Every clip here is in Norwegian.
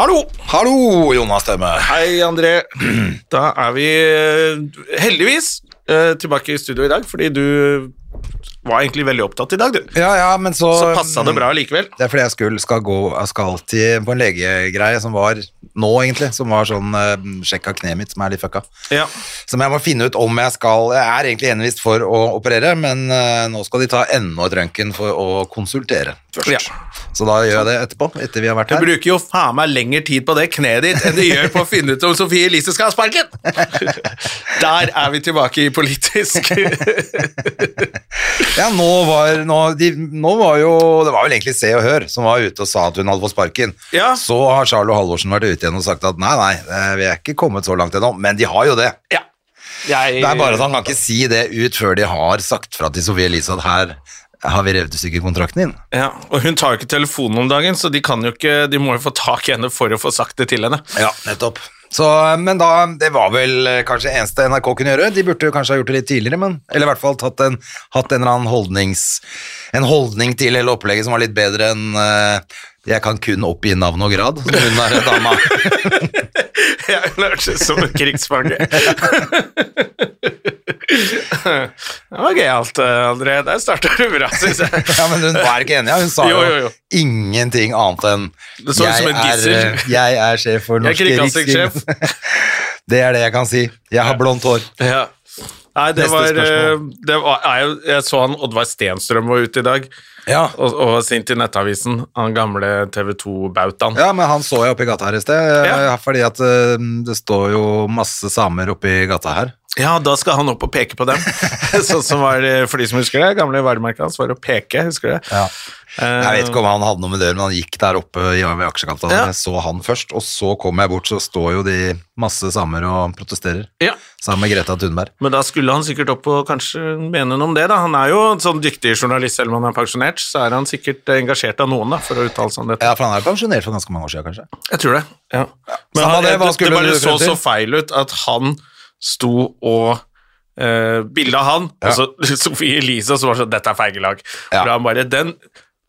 Hallo! Hallo, Jonas Stemme. Hei, André. Da er vi eh, heldigvis eh, tilbake i studio i dag, fordi du var egentlig veldig opptatt i dag, du. Ja, ja, men så Så passa det bra likevel. Det er fordi jeg skulle, skal gå Jeg skal alltid på en legegreie som var nå, egentlig. Som var sånn uh, sjekk av kneet mitt, som er litt fucka. Ja. Som jeg må finne ut om jeg skal Jeg er egentlig henvist for å operere, men uh, nå skal de ta enda et røntgen for å konsultere først. Ja. Så da gjør jeg det etterpå, etter vi har vært her. Du bruker jo faen meg lengre tid på det kneet ditt enn du gjør på å finne ut om Sofie Elise skal ha sparken! Der er vi tilbake i politisk. Ja, nå var, nå, de, nå var jo Det var vel egentlig Se og Hør som var ute og sa at hun hadde fått sparken. Ja. Så har Charlo Halvorsen vært ute igjen og sagt at nei, nei, eh, vi er ikke kommet så langt ennå. Men de har jo det. Ja. Jeg, Det er bare at han kan ikke si det ut før de har sagt fra til Sofie Elise at her har vi revet i stykker kontrakten din. ja, og hun tar jo ikke telefonen om dagen, så de, kan jo ikke, de må jo få tak i henne for å få sagt det til henne. Ja, nettopp. Så, men da, det var vel eh, kanskje eneste NRK kunne gjøre. De burde kanskje ha gjort det litt tidligere, men, eller i hvert fall tatt en, hatt en eller annen holdnings, en holdning til hele opplegget som var litt bedre enn uh, jeg kan kun oppgi navn og grad, som hun er dama. Jeg hørtes ut som en krigsfange. Det var gøyalt, André. Der starta du bra, syns jeg. Ja, men hun var ikke enig, hun sa Jo, jo, jo, ingenting annet enn Det så ut som et gissel. er, eh, jeg er sjef for norske. Rikskrim. Det er det jeg kan si. Jeg har blondt hår. Ja. Nei, det Neste var, eh, det var Jeg så han Oddvar Stenstrøm var ute i dag, Ja. og, og sint i Nettavisen, han gamle TV 2-bautaen. Ja, men han så jeg oppe i gata her i sted, Ja. eh, fordi at eh, det står jo masse samer oppe i gata her. Ja, da skal han opp og peke på dem. sånn som var, eh, For de som husker det, gamle varemerket hans var å peke, husker du det? Ja. Eh, Jeg vet ikke om han hadde noe med det, men han gikk der oppe i ved aksjekapitalen. Ja. Jeg så han først, og så kom jeg bort, så står jo de masse samer og protesterer. Ja, Sammen med Greta Thunberg. Men da skulle han sikkert opp og kanskje mene noe om det, da. Han er jo en sånn dyktig journalist, selv om han er pensjonert, så er han sikkert engasjert av noen, da, for å uttale seg om dette. Ja, for han er pensjonert for ganske mange år siden, kanskje. Jeg tror det. ja. Men han, det, det, det bare så så feil ut at han sto og uh, Bilde av han, Ja. og så Sofie Elise, som var sånn 'Dette er feigelag'. Ja. For han bare den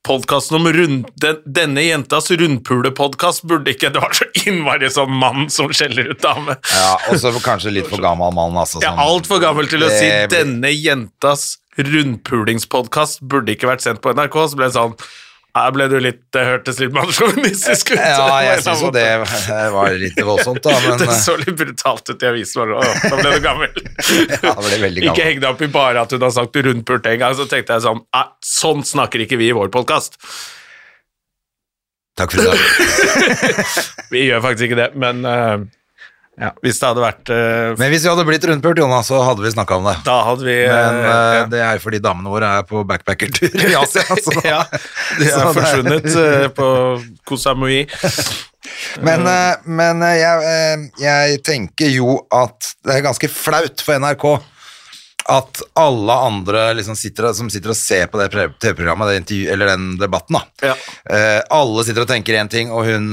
Podkasten om rund, den, denne jentas rundpulepodkast burde ikke Det var så innmari sånn mann som skjeller ut dame. Ja, Og så kanskje litt for gammel mann, altså. Sånn. Ja, altfor gammel til å si 'denne jentas rundpulingspodkast burde ikke vært sendt på NRK', så ble det sånn her ble du litt, Det hørtes litt mannssjåvinistisk ut. Ja, jeg syns jo det var litt voldsomt, da, men Det eh, så litt brutalt ut i avisen. Da ble du gammel. ja, det ble veldig Ikke heng deg opp i bare at hun har sagt rundpult en gang. Så tenkte jeg sånn Sånn snakker ikke vi i vår podkast. Takk for i dag. Vi gjør faktisk ikke det, men eh, ja, hvis det hadde vært uh, Men hvis vi hadde blitt rundpult, Jonas, så hadde vi snakka om det. Da hadde vi Men eh, ja. det er jo fordi damene våre er på backpackertur i Asia. Så. ja, de er så forsvunnet er... på Koh Samui. Men, men jeg, jeg tenker jo at det er ganske flaut for NRK at alle andre liksom sitter, som sitter og ser på det TV-programmet, eller den debatten, da. Ja. Alle sitter og tenker én ting, og hun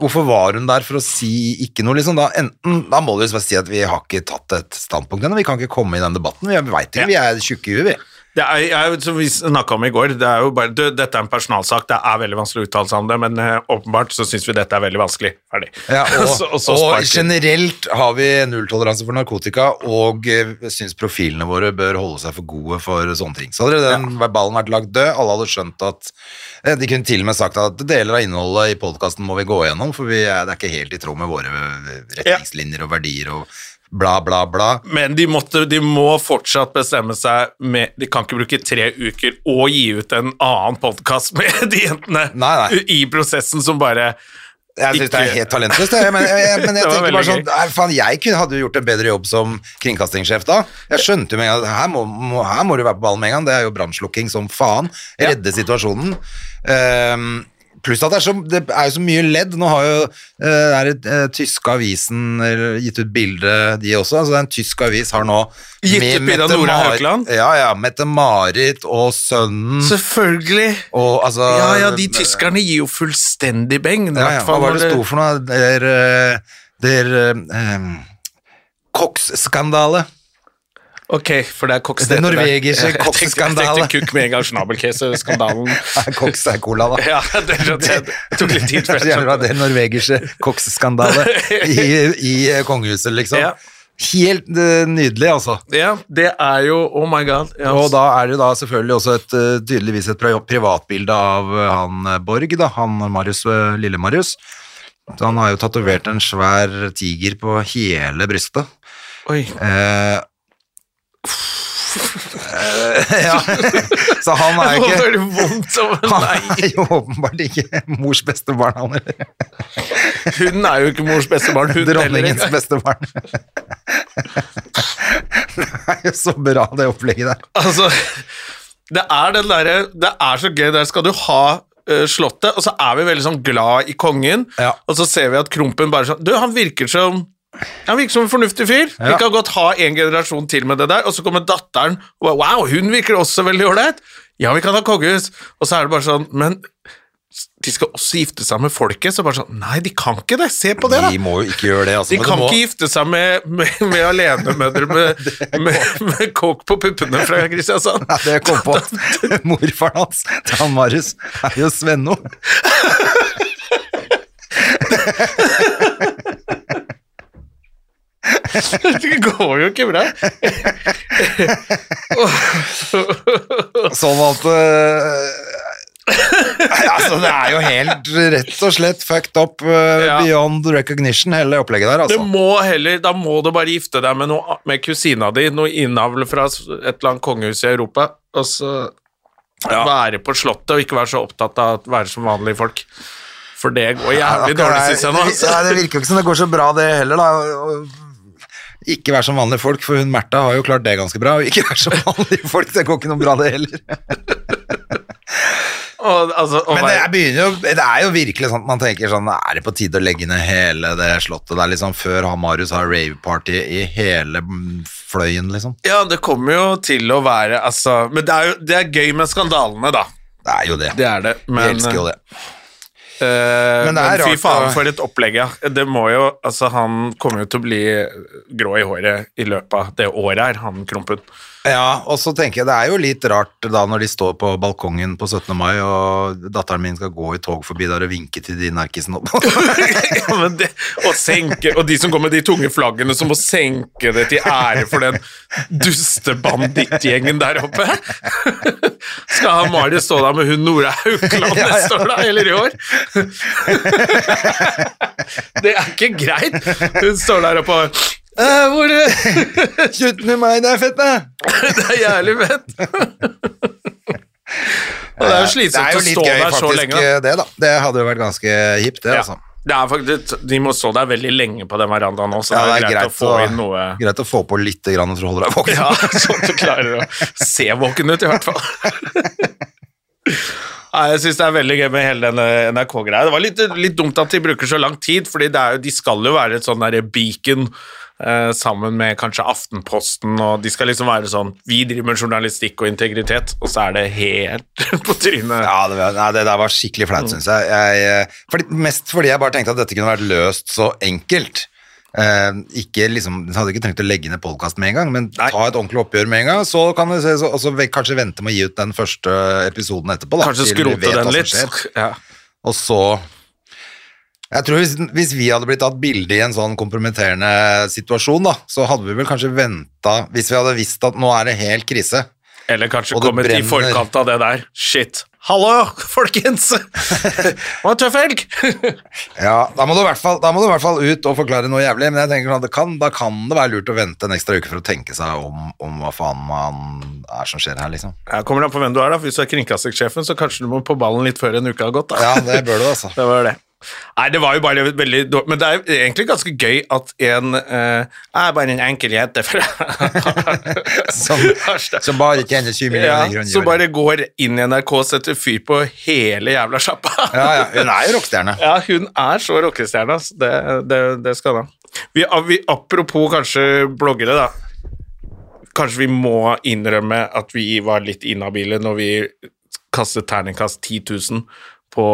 Hvorfor var hun der for å si ikke noe, liksom? Da, enten, da må du liksom bare si at vi har ikke tatt et standpunkt ennå, vi kan ikke komme i den debatten. Vi veit ikke, vi er tjukke i huet, vi. Det er, jeg, som vi snakka om i går, det er jo bare, du, dette er en personalsak, det er veldig vanskelig å uttale seg om det, men uh, åpenbart så syns vi dette er veldig vanskelig. Ferdig. Ja, og, så, og så og generelt har vi nulltoleranse for narkotika, og uh, syns profilene våre bør holde seg for gode for sånne ting. Så hadde den ballen vært lagt død, alle hadde skjønt at uh, De kunne til og med sagt at deler av innholdet i podkasten må vi gå gjennom, for vi er, det er ikke helt i tråd med våre retningslinjer og verdier og bla, bla, bla. Men de, måtte, de må fortsatt bestemme seg med De kan ikke bruke tre uker og gi ut en annen podkast med de jentene Nei, nei. i prosessen som bare Jeg syns det er helt talentløst, men, jeg, men jeg tenker bare sånn nei, faen, Jeg hadde jo gjort en bedre jobb som kringkastingssjef da. Jeg skjønte jo med en gang her må, må, her må du være på ballen med en gang. Det er jo brannslukking som faen. Redde situasjonen. Ehm, Pluss at det er, så, det er jo så mye ledd. Nå har jo eh, et, eh, tyske avisen gitt ut bilde, de også. Altså, en tysk avis har nå Gitt ut bilde av Nora Haukeland? Ja, ja. Mette-Marit og sønnen Selvfølgelig. og altså Ja, ja, de tyskerne gir jo fullstendig beng. Ja, ja. Hva var det sto for noe? Det er, eh, det er eh, Koks-skandale. Ok, for det er koks Det norvegiske koksskandale. Jeg tenkte kukk med en gang, snabelcase-skandalen. Nei, Koks er cola, da. Ja, det, det, det tok litt tid før Det det norvegiske koksskandale i, i eh, kongehuset, liksom. Ja. Helt eh, nydelig, altså. Ja, det er jo Oh my god. Yes. Og da er det da selvfølgelig også et, eh, tydeligvis et privatbilde av han Borg, da, han Marius, lille Marius. Så han har jo tatovert en svær tiger på hele brystet. Oi. Eh, ja, så han er jo ikke Han er jo åpenbart ikke mors beste barn, han heller. hun er jo ikke mors beste barn. Hun Dronningens beste barn. Det er jo så bra, det opplegget der. Altså, det er den derre Det er så gøy. Der skal du ha eh, Slottet, og så er vi veldig sånn glad i kongen, Ja. og så ser vi at Krompen bare sånn Du, han virker som han virker som en fornuftig fyr. Vi kan godt ha en generasjon til med det der. Og så kommer datteren, og wow, hun virker også veldig ålreit. Ja, vi kan ha kongehus. Og så er det bare sånn, men de skal også gifte seg med folket. Så bare sånn, nei, de kan ikke det. Se på det, da. De må jo ikke gjøre det. Altså, De kan må, ikke gifte seg med, med, med alenemødre med, med, med kåk på puppene fra Kristiansand. Nei, det kom på at morfaren hans, han Marius, er jo Svenno. Det går jo ikke bra. Sånn at eh, Altså, det er jo helt rett og slett fucked up uh, Ja. beyond recognition, hele opplegget der, Det altså. må heller, da må du bare gifte deg med, noe, med kusina di, noe innavl fra et eller annet kongehus i Europa, og så være på slottet og ikke være så opptatt av å være som vanlige folk. For det går jævlig dårlig, syns jeg nå. det- ja, det virker jo ikke som det går så bra, det heller, da. Ikke være som vanlige folk, for hun Märtha har jo klart det ganske bra. Og ikke være som vanlige folk, det går ikke noe bra, det heller. Og, altså, og Men det er, jo, det er jo virkelig sånn at man tenker sånn Er det på tide å legge ned hele det slottet der, liksom, før han Marius har rave-party i hele fløyen, liksom? ja, det kommer jo til å være altså, Men det er jo det er gøy med skandalene, da. Det er jo det. Det er det. Vi Men, elsker jo det. Eh, Men men, det er fy faen for et opplegg, ja. Det må jo Altså, han kommer jo til å bli grå i håret i løpet av det året her, han Krompen. Ja, og så tenker jeg det er jo litt rart da når de står på balkongen på 17. mai, og datteren min skal gå i tog forbi der og vinke til de narkisene oppå. ja, men det, og, senke, og de som går med de tunge flaggene, som må senke det til ære for den dustebandittgjengen der oppe. Skal han Marius stå der med hun Nora Haukeland Ja, ja. neste år, da? Eller i år? Det er ikke greit. Hun står der oppe og «Eh, hvor, Slutt med meg, det er fett, det! Det er jævlig fett. Og det er jo slitsomt å stå der så lenge. Da. det, da. Det hadde jo vært ganske hipt, det, Ja. altså. Det er faktisk, de må stå der veldig lenge på den verandaen nå, så Ja, det er greit, å få inn noe greit å få på litt grann for å holde deg våken. Ja, sånn at du klarer å se våken ut, i hvert fall. Nei, jeg syns det er veldig gøy med hele denne NRK-greia. Det var litt, litt dumt at de bruker så lang tid, det er jo, de skal jo være et sånn beacon eh, sammen med kanskje Aftenposten, og de skal liksom være sånn Vi driver med journalistikk og integritet, og så er det helt på trynet. Ja, det, var- nei, det der var skikkelig flaut, syns jeg. jeg eh, fordi, mest fordi jeg bare tenkte at dette kunne vært løst så enkelt. Eh, ikke liksom, du hadde ikke trengt å legge ned podkast med en gang, men Nei. ta et ordentlig oppgjør med en gang. Så kan du se, så, og så kanskje vente med å gi ut den første episoden etterpå. Da, Kanskje skrote den litt. Ja. Og så Jeg tror hvis, hvis vi hadde blitt tatt bilde i en sånn kompromitterende situasjon, da, så hadde vi vel kanskje venta Hvis vi hadde visst at nå er det helt krise. Eller kanskje kommet brenner. i forkant av det der. Shit. Hallo, folkens! Det var en tøff helg! Ja, da må, du i hvert fall, da må du i hvert fall ut og forklare noe jævlig, men jeg tenker sånn at det kan, da kan det være lurt å vente en ekstra uke for å tenke seg om, om hva faen man er som skjer her, liksom. Jeg kommer an på hvem du er, da. Hvis du er kringkastingssjefen, så kanskje du må på ballen litt før en uke har gått. da. Ja, det bør du, altså. Det var det. Nei, det var jo bare veldig dårlig Men det er egentlig ganske gøy at en eh, er bare en enkel jente fra Som, som bare tjener 7 ja, millioner kroner. Ja, som bare går inn i NRK og setter fyr på hele jævla sjappa. Ja, ja, hun er jo rockestjerne. Ja, hun er så rockestjerne. Det, det, det skal hun ha. Vi, vi, apropos kanskje bloggere, da. Kanskje vi må innrømme at vi var litt inhabile når vi kastet terningkast 10 000 på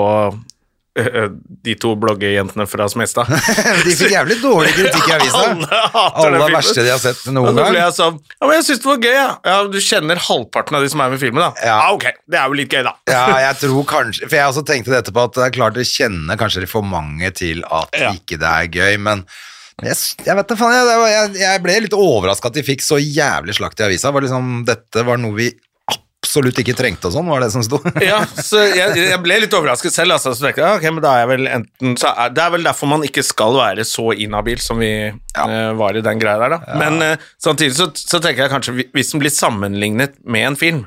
de to bloggejentene fra Smestad. De fikk jævlig dårlig kritikk i avisa. Alle hater Alle den verste de har sett noen gang. jeg sånn Ja, men jeg syns det var gøy, ja. ja. Du kjenner halvparten av de som er med i filmen, da. Ja. ok, det er jo litt gøy, da. Ja, jeg tror kanskje For jeg også tenkte dette på at det er klart du kjenner kanskje for mange til at Ja. ikke det er gøy, men jeg, jeg vet da faen, jeg, jeg, jeg ble litt overraska at de fikk så jævlig slakt i avisa. Var liksom, dette var noe vi absolutt ikke trengte og sånn, var det som sto. Ja, så jeg, jeg ble litt overrasket selv. Altså, så tenkte jeg, ok, men da er jeg vel enten, så er, Det er vel derfor man ikke skal være så inhabil som vi eh, var i den greia der, da. Men uh, samtidig så, så tenker jeg kanskje hvis den blir sammenlignet med en film,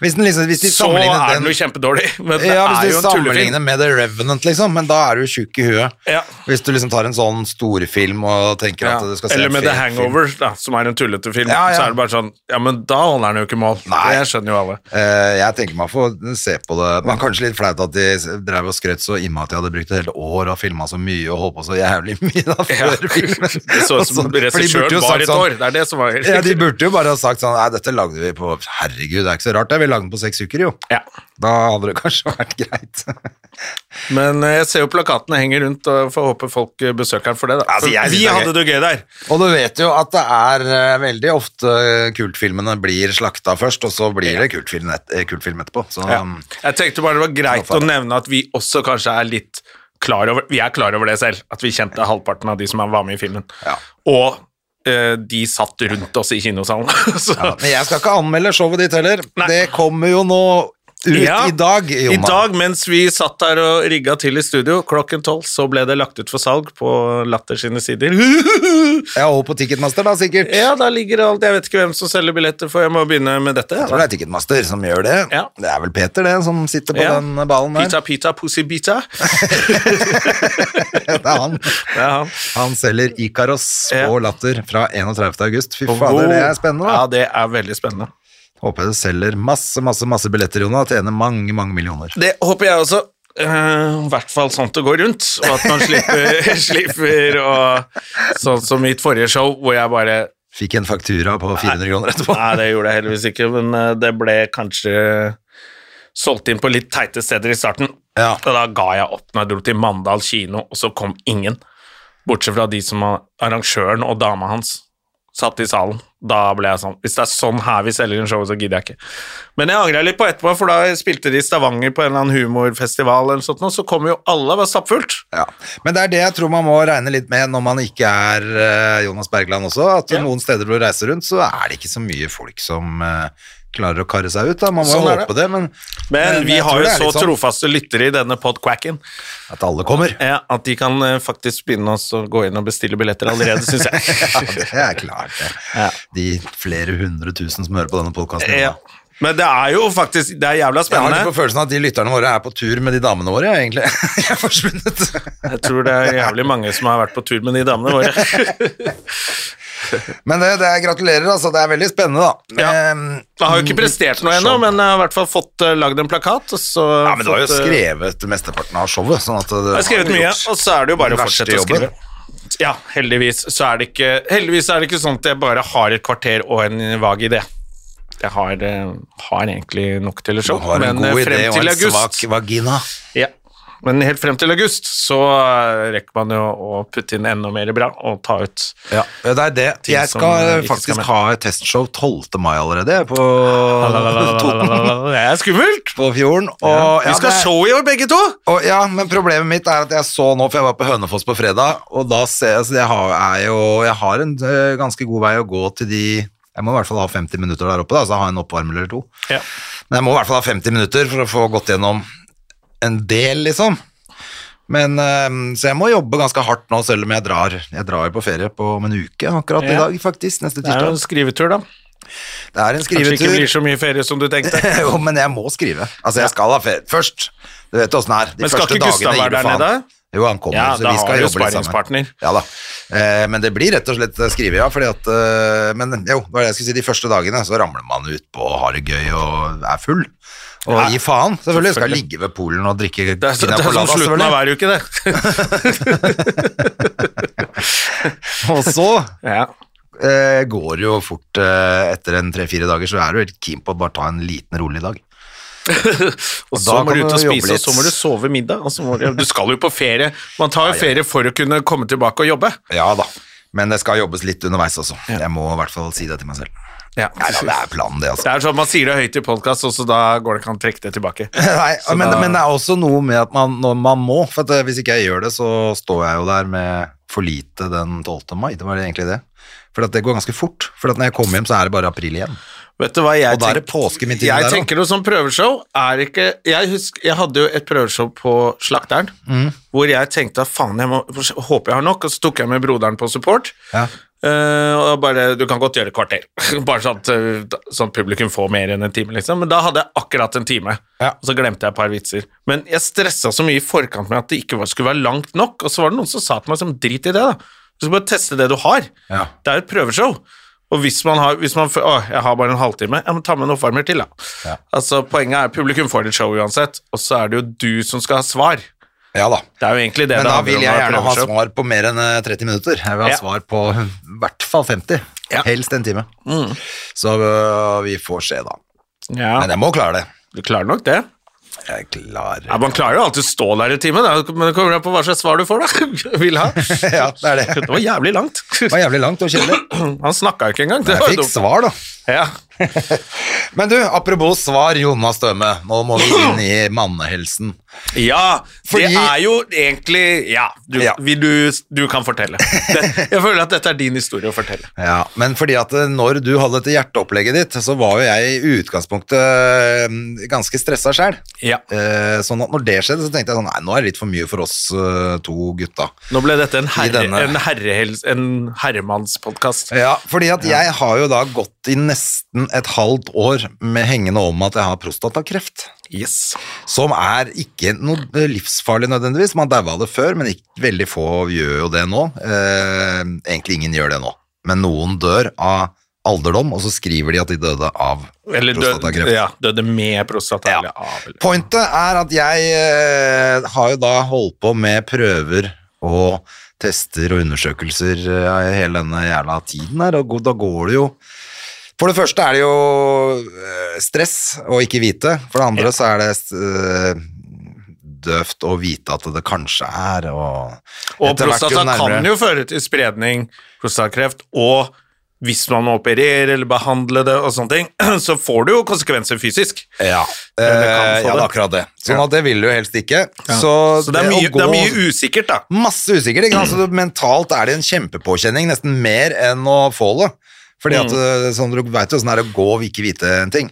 Hvis, den liksom, hvis de så er den, den jo kjempedårlig. Men det ja, er hvis jo du en tullefilm. sammenligner med The Revenant, liksom, men da er du tjukk i huet. Ja. Hvis du liksom tar en sånn storfilm og tenker Ja. at du skal se Eller med The Hangover, film. Da, som er en tullete film. Ja, ja. Så er det bare sånn Ja, men da holder den jo ikke mål. Nei. Det skjønner jo alle. Eh, jeg tenker meg å få se på det Men kanskje litt flaut at de drev og skrøt så innmari at de hadde brukt et helt år og filma så mye og holdt på så jævlig mye da Ja. filmen. Det så ut som burde regissøren var et sånn- år. Det er det som var Ja, de burde jo bare ha sagt sånn Nei, dette lagde vi på Herregud, det er ikke så rart det. Vi lagde den på seks uker, jo. Ja. Da hadde det kanskje vært greit. Men eh, jeg ser jo plakatene henger rundt, og får håpe folk eh, besøker den for det. da. Altså, vi det hadde det gøy der. og du vet jo at det er eh, veldig ofte kultfilmene blir slakta først, og så blir det kultfilm, et, kultfilm etterpå. Så Ja. Jeg tenkte bare det var greit å nevne at vi også kanskje er litt klar over Vi er klar over det selv, at vi kjente halvparten av de som var med i filmen. Ja. Og de satt rundt oss i kinosalen. Så, ja, Men jeg skal ikke anmelde showet ditt heller. Nei. Det kommer jo nå ut Ja, i dag, I dag, mens vi satt der og rigga til i studio klokken tolv, så ble det lagt ut for salg på Latter sine sider. Ja, og på Ticketmaster, da, sikkert. ja, da ligger alt Jeg vet ikke hvem som selger billetter, for jeg må begynne med dette. Jeg tror det er Ticketmaster som gjør det. Ja. Det er vel Peter, det, som sitter på Ja. den ballen der. Pita, pita, pussy, bita. Det er han. Det er han. Han selger Ikaros på Latter fra 31. august. Fy fader, det er spennende. Da. Ja, det er veldig spennende. Håper du selger masse, masse masse billetter, Jonas, og tjener mange, mange millioner. Det håper jeg også. Eh, I hvert fall sånn at det går rundt, og at man slipper, slipper å Sånn som mitt forrige show, hvor jeg bare Fikk en faktura på 400 kroner etterpå. Nei, det gjorde jeg heldigvis ikke, men eh, det ble kanskje solgt inn på litt teite steder i starten. Ja. Og da ga jeg opp når jeg dro til Mandal kino, og så kom ingen. Bortsett fra de som arrangøren og dama hans satt i salen. Da ble jeg sånn Hvis det er sånn her vi selger en show, så gidder jeg ikke. Men jeg angra litt på etterpå, for da spilte de i Stavanger på en eller annen humorfestival, eller sånt, og så kom jo alle, var stappfullt. Ja. Men det er det jeg tror man må regne litt med når man ikke er eh, Jonas Bergland også, at Ja. noen steder hvor du reiser rundt, så er det ikke så mye folk som eh, klarer å karre seg ut. Da. Man må Sånn håpe det, men, Men vi har jo så sånn trofaste lyttere i denne podquacken At alle kommer. ja, at de kan eh, faktisk begynne oss å gå inn og bestille billetter allerede, syns Ja, jeg. det er klart det. Ja. De flere hundre tusen som hører på denne podkasten. ja. Men det er jo faktisk Det er jævla spennende. Jeg har på følelsen at de lytterne våre er på tur med de damene våre, jeg, egentlig. Jeg er forsvunnet. Jeg tror det er jævlig mange som har vært på tur med de damene våre. Men det, det er gratulerer, altså. Det er veldig spennende, da. Ja. Ehm, Jeg har jo ikke prestert noe ennå, men jeg har i hvert fall fått uh, lagd en plakat. Ja, men du har jo fått, eh, skrevet mesteparten av showet. Sånn at Jeg har skrevet mye, og så er det jo bare å fortsette å skrive. Ja, heldigvis så er det ikke Heldigvis er det ikke sånn at jeg bare har et kvarter og en vag idé. Jeg har, eh, har egentlig nok til et Du har en eh, god idé og en august svak vagina. Ja, men helt frem til august så eh, rekker man jo å putte inn enda mer bra og ta ut Ja, det er det. Jeg skal eh, faktisk skal ha et testshow 12. mai allerede, på Toten. Det er skummelt! På Fjorden. Og, Vi skal ha show i år, begge to! Og, ja, men problemet mitt er at jeg så nå, for jeg var på Hønefoss på fredag, og da ser jeg, så jeg har, er jo, jeg har en øh, ganske god vei å gå til de Jeg må i hvert fall ha 50 minutter der oppe, da, så ha en oppvarmer eller to. Ja. Men jeg må i hvert fall ha 50 minutter for å få gått gjennom en del, liksom. Men, øh, så jeg må jobbe ganske hardt nå, selv om jeg drar, jeg drar på ferie på om en uke akkurat i dag, faktisk. Neste tirsdag. Det er jo en skrivetur, da. Det er en skrivetur. Kanskje ikke blir så mye ferie som du tenkte. jo, men jeg må skrive. Altså, jeg skal ha ferie. Først, du vet åssen det er. De Men skal ikke Gustav være der nede? Jo, han kommer, Ja, så da vi skal jobbe litt sammen. Ja da. Eh, men det blir rett og slett skrive, ja. Fordi at, eh, men jo, hva er det jeg skulle si, de første dagene så ramler man ut på og har det gøy og er full. Og Ja, gi faen, selvfølgelig. Skal ligge ved Polen og drikke Det er, så- det er som slutten av hver uke, det. Og så ja. eh, går det jo fort eh, etter en tre-fire dager, så er du helt keen på å bare ta en liten, rolig dag. Og så må du ut og spise, og så må du sove middag. Og så må du, du skal jo på ferie. Man tar jo ferie for å kunne komme tilbake og jobbe. Ja da. Men det skal jobbes litt underveis også. Jeg må i hvert fall si det til meg selv. Ja. Nei ja, det er planen, det, altså. Det er sånn Man sier det høyt i podkast, og så da går det ikke an å trekke det tilbake. Nei, men, da- men det er også noe med at man, man må, for at eh, hvis ikke jeg gjør det, så står jeg jo der med for lite den 12. mai. Det var egentlig det. For at det går ganske fort. For at når jeg kommer hjem, så er det bare april igjen. Vet du hva jeg Og da er det påske midt inni Jeg der også. tenker noe sånn prøveshow er ikke Jeg husker, jeg hadde jo et prøveshow på Slakteren, Mm. hvor jeg tenkte faen, jeg må, håper jeg har nok, og så tok jeg med broderen på support. Ja. Og bare, Du kan godt gjøre et kvarter, bare sånn at, eh, sånn at publikum får mer enn en time. liksom. Men da hadde jeg akkurat en time, Ja. og så glemte jeg et par vitser. Men jeg stressa så mye i forkant med at det ikke var, skulle være langt nok, og så var det noen som sa til meg som drit i det. da. Du skal bare teste det du har. Ja. Det er et prøveshow. Og hvis man har hvis man, å, jeg har bare en halvtime, ja, men ta med en oppvarmer til, da. Ja. Altså, Poenget er publikum får et show uansett, og så er det jo du som skal ha svar. Ja da. Det er jo egentlig det Men det da vil jeg gjerne ha svar på mer enn eh, 30 minutter. Jeg vil ha Ja. svar på i hvert fall 50. Ja. Mm. Helst en time. Så øh, vi får se, da. Ja, Men jeg må klare det. du klarer nok det. Jeg klarer Ja, Man klarer jo alltid å stå der i timen, men det kommer an på hva slags svar du får, da. Vil ha. Ja, det er det. Det var jævlig langt. Det var jævlig langt og kjedelig. Han snakka jo ikke engang. Det Jeg fikk svar, da. Ja. Men du, apropos svar, Jonas Støme. Nå må vi inn i mannehelsen. Ja, Fordi- det er jo egentlig Ja, du, Ja. Vil du, du kan fortelle. Det, jeg føler at dette er din historie å fortelle. Ja, men fordi at eh, når du hadde dette hjerteopplegget ditt, så var jo jeg i utgangspunktet eh, ganske stressa sjæl. Ja. Eh, sånn at når det skjedde, så tenkte jeg sånn Nei, nå er det litt for mye for oss to gutta. Nå ble dette en, herre, denne- en, herrehels, en herremannspodkast. Ja, fordi at jeg har jo da gått i nesten et halvt år med hengende om at jeg har prostatakreft. Yes. Som er ikke noe livsfarlig nødvendigvis. Man daua av det før, men ikke, veldig få gjør jo det nå. Eh, egentlig ingen gjør det nå. Men noen dør av alderdom, og så skriver de at de døde av Eller døde, prostatakreft. ja, døde med prostata. Ja. Eller av, eller. Pointet er at jeg eh, har jo da holdt på med prøver og tester og undersøkelser eh, hele denne jævla tiden her, og da går det jo For det første er det jo eh, stress å ikke vite. For det andre så er det eh, døvt å vite at det kanskje er, og Og prostata kan jo føre til spredning, prostatakreft, og hvis man må operere eller behandle det og sånne ting, så får det jo konsekvenser fysisk. Ja, det eh, ja, det er akkurat det. Sånn at det vil du helst ikke. Så, Så det er mye, gå- det er mye usikkert, da. Masse usikkert. Ikke? sant? Så mentalt er det en kjempepåkjenning, nesten mer enn å få det. Fordi at, Mm. eh, sånn, Du veit jo åssen det er å gå og ikke vite en ting.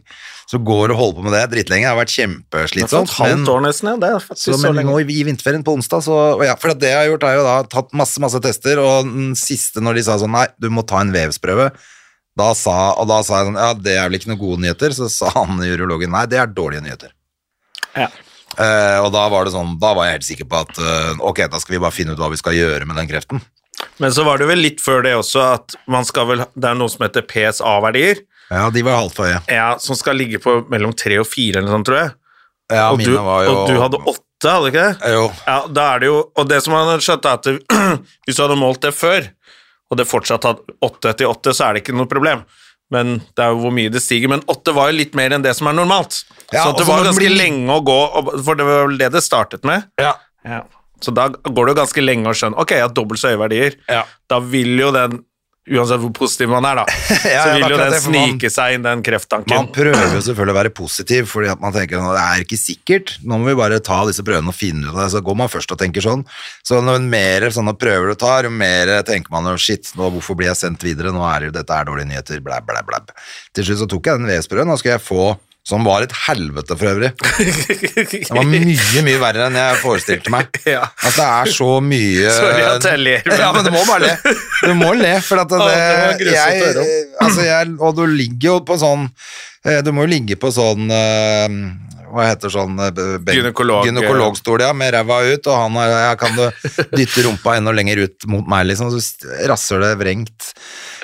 Så går og holder på med det dritlenge. Det har vært Det er kjempeslitsomt. et halvt år nesten, ja. Det er faktisk så, så, lenge. nå i, i vinterferien på onsdag, så ja, For det jeg har gjort, er jo da tatt masse masse tester, og den siste når de sa sånn Nei, du må ta en vevsprøve. Da sa, og da sa jeg sånn Ja, det er vel ikke noen gode nyheter? Så sa han urologen nei, det er dårlige nyheter. Ja. Uh, og da var det sånn, da var jeg helt sikker på at uh, ok, da skal vi bare finne ut hva vi skal gjøre med den kreften. Men så var det vel litt før det også at man skal vel Det er noe som heter PSA-verdier, Ja, de var halvt høye. ja, som skal ligge på mellom tre og fire eller noe sånt, tror jeg. Ja, og, du, mine var jo og du hadde åtte, hadde du ikke det? Jo. Ja, da er det jo Og det som man hadde skjønt, er at hvis du hadde målt det før, og det fortsatt hadde åtte etter åtte, så er det ikke noe problem. Men det er jo hvor mye det stiger. Men åtte var jo litt mer enn det som er normalt. Ja, så det var ganske blir- lenge å gå, for det var vel det det startet med. Ja. Ja. Så da går det jo ganske lenge å skjønne Ok, jeg har dobbelt så høye verdier. Ja. Da vil jo den, uansett hvor positiv man er, da, Ja, så vil jo den snike man- seg inn, den krefttanken. Man prøver jo selvfølgelig å være positiv, fordi at man tenker at det er ikke sikkert. Nå må vi bare ta disse prøvene og finne ut av det. Så går man først og tenker sånn. Så når mer sånne prøver du tar, jo mer tenker man jo shit, nå, hvorfor blir jeg sendt videre? Nå er det jo dette er dårlige nyheter, blæ, blæ, blæ. Til slutt så tok jeg den VS-prøven, nå skulle jeg få som var et helvete for øvrig. Det var mye, mye verre enn jeg forestilte meg. Ja. At det er så mye Sorry at jeg ler, men- Ja, men du må bare le. Du må le, for at det, Å, det jeg, altså jeg, Og du ligger jo på sånn eh, Du må jo ligge på sånn eh, hva heter sånn eh, Gynekolog, gynekologstol, ja, med ræva ut, og han er, ja, kan du dytte rumpa enda lenger ut mot meg, liksom, så rasser det vrengt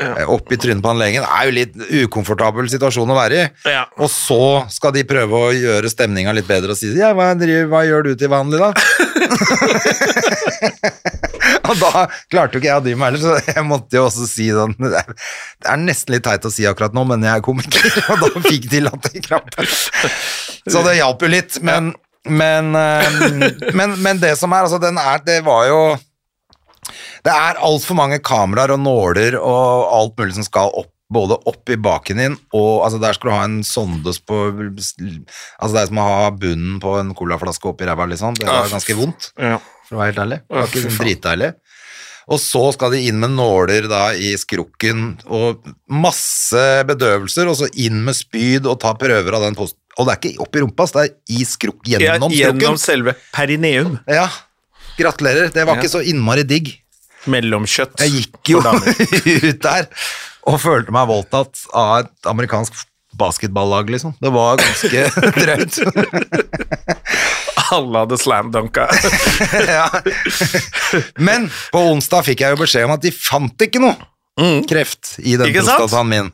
ja. opp i trynet på han legen. Det er jo litt ukomfortabel situasjon å være i. Ja. Og så skal de prøve å gjøre stemninga litt bedre og si ja, hva, driver, hva gjør du til vanlig, da? og da klarte jo ikke jeg å dy meg heller, så jeg måtte jo også si sånn Det er, er nesten litt teit å si akkurat nå, men jeg er komiker, og da fikk de latterkrampe. Så det hjalp jo litt, men, men, eh, men, men det som er, altså, den er Det var jo det er altfor mange kameraer og nåler og alt mulig som skal opp, både opp i baken din, og altså, der skal du ha en sondes på Altså, det er som å ha bunnen på en colaflaske oppi ræva, liksom. Det var ganske vondt, Ja. For å være helt ærlig. Det var ikke sånn dritdeilig. Og så skal de inn med nåler da i skrukken, og masse bedøvelser, og så inn med spyd og ta prøver av den posten. Og det er ikke opp i rumpa, det er i skruk, gjennom Ja, gjennom selve perineum. Ja, gratulerer. Det var Ja. ikke så innmari digg. Mellomkjøtt. Jeg gikk jo ut der og følte meg voldtatt av et amerikansk basketballag, liksom. Det var ganske drøyt. Alle hadde slam-dunka. ja. Men på onsdag fikk jeg jo beskjed om at de fant ikke noe kreft i den Mm. Prostataen min.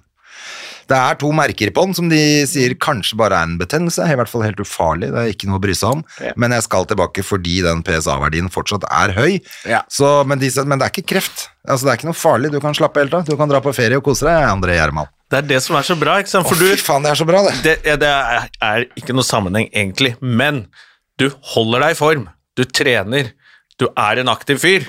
Det er to merker på den som de sier kanskje bare er en betennelse, i hvert fall helt ufarlig, det er ikke noe å bry seg om, Ja. men jeg skal tilbake fordi den PSA-verdien fortsatt er høy, Ja. så, men, de, men det er ikke kreft, altså det er ikke noe farlig, du kan slappe helt av, du kan dra på ferie og kose deg, André Gjerman. Det er det som er så bra, ikke sant? Å For du, fy faen, det er så bra det. det, ja, det er, er ikke noe sammenheng egentlig, men du holder deg i form, du trener, du er en aktiv fyr,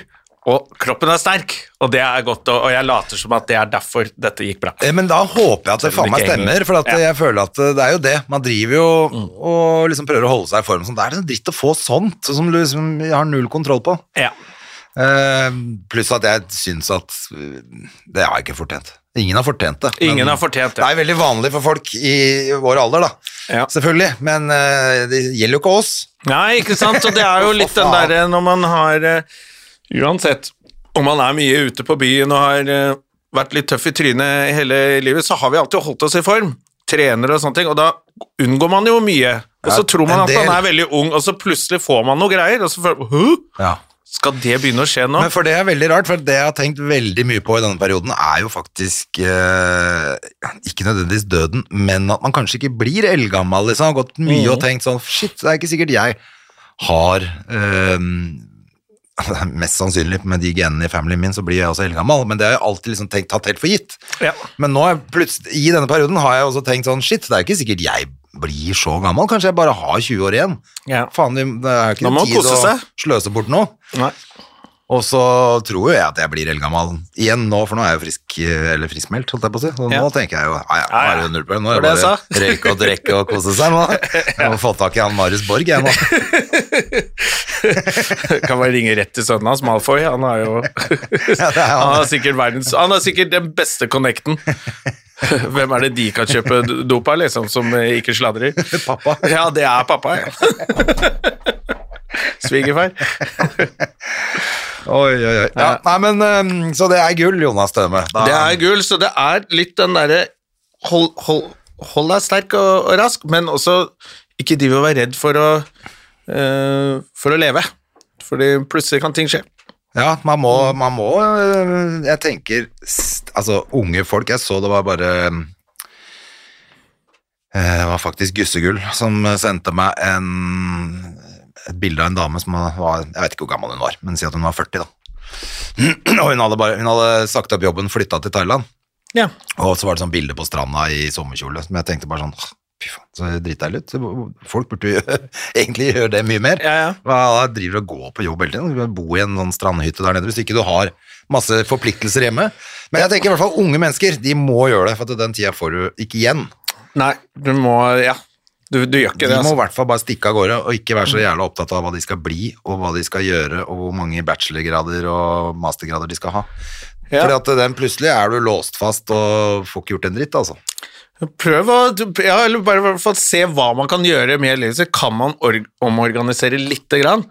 og kroppen er sterk, og det er godt, og jeg later som at det er derfor dette gikk bra. Eh, Men da håper jeg at det faen meg stemmer, for at Ja. Mm. jeg føler at eh, det er jo det. Man driver jo og liksom prøver å holde seg i form. Sånn. Det er liksom dritt å få sånt, som du liksom har null kontroll på. Ja. Uh, pluss at jeg syns at det har jeg ikke fortjent. Ingen har fortjent det. Ingen men har fortjent det. Det er veldig vanlig for folk i vår alder, da. Ja. Selvfølgelig. Men eh, det gjelder jo ikke oss. Nei, ikke sant? Og det er jo litt den derre når man har eh, Uansett om man er mye ute på byen og har eh, vært litt tøff i trynet hele livet, så har vi alltid holdt oss i form. Trener og sånne ting, og da unngår man jo mye. Og så tror man at man er veldig ung, og så plutselig får man noe greier, og så føler man Hæ? Ja. Skal det begynne å skje nå? Men for det er veldig rart, for det jeg har tenkt veldig mye på i denne perioden, er jo faktisk eh, ikke nødvendigvis døden, men at man kanskje ikke blir eldgammel, liksom. Har gått mye Mm. og tenkt sånn, shit, det er ikke sikkert jeg har eh, Mest sannsynlig med de genene i familien min, så blir jeg også eldgammel, men det har jeg alltid liksom tenkt, tatt helt for gitt. Ja. Men nå, plutselig, i denne perioden, har jeg også tenkt sånn, shit, det er ikke sikkert jeg blir så gammel, kanskje jeg bare har 20 år igjen. Ja. Faen, det er ikke tid å sløse bort nå. Nei. Og så tror jo jeg at jeg blir eldgammel igjen nå, for nå er jeg jo frisk, eller friskmeldt, holdt jeg på å si. Ja. nå tenker jeg jo, ja, ja, nå er det jo null problem. Nå er Det bare røyke og drikke og kose seg nå. Jeg må få tak i han Marius Borg, jeg nå. Kan bare ringe rett til sønnen hans, Malfoy. Han har jo Han har sikkert verdens Han har sikkert den beste connecten. Hvem er det de kan kjøpe dop av, liksom, som eh, ikke sladrer? Pappa. Ja, det er pappa, ja. Svigerfar. Oi, oi, oi. Ja, nei, men, um, så det er gull, Jonas Støme. Da- Det er gull, så det er litt den derre hold, hold, hold deg sterk og, og rask, men også ikke driv og være redd for å uh, for å leve. Fordi plutselig kan ting skje. Ja, man må, man må øh, Jeg tenker Altså, unge folk Jeg så det var bare øh, Det var faktisk Gussegull som sendte meg en, et bilde av en dame som var Jeg vet ikke hvor gammel hun var, men si at hun var 40, da. Og hun hadde, bare, hun hadde sagt opp jobben, flytta til Thailand. Ja. Og så var det sånn bilde på stranda i sommerkjole, som jeg tenkte bare sånn Fy faen, så dritdeilig ut. Folk burde jo egentlig gjøre det mye mer. Ja, ja. Hva driver og går på jobb hele tiden? Du Bo i en sånn strandhytte der nede hvis ikke du har masse forpliktelser hjemme. Men jeg tenker i hvert fall unge mennesker, de må gjøre det, for at den tida får du ikke igjen. Nei, du må Ja. Du, du gjør ikke De må i altså. hvert fall bare stikke av gårde, og ikke være så jævla opptatt av hva de skal bli, og hva de skal gjøre, og hvor mange bachelorgrader og mastergrader de skal ha. Ja. Fordi at den plutselig er du låst fast og får ikke gjort en dritt, altså. Prøv å ja, eller bare i hvert fall se hva man kan gjøre med livet sitt. Kan man omorganisere lite grann?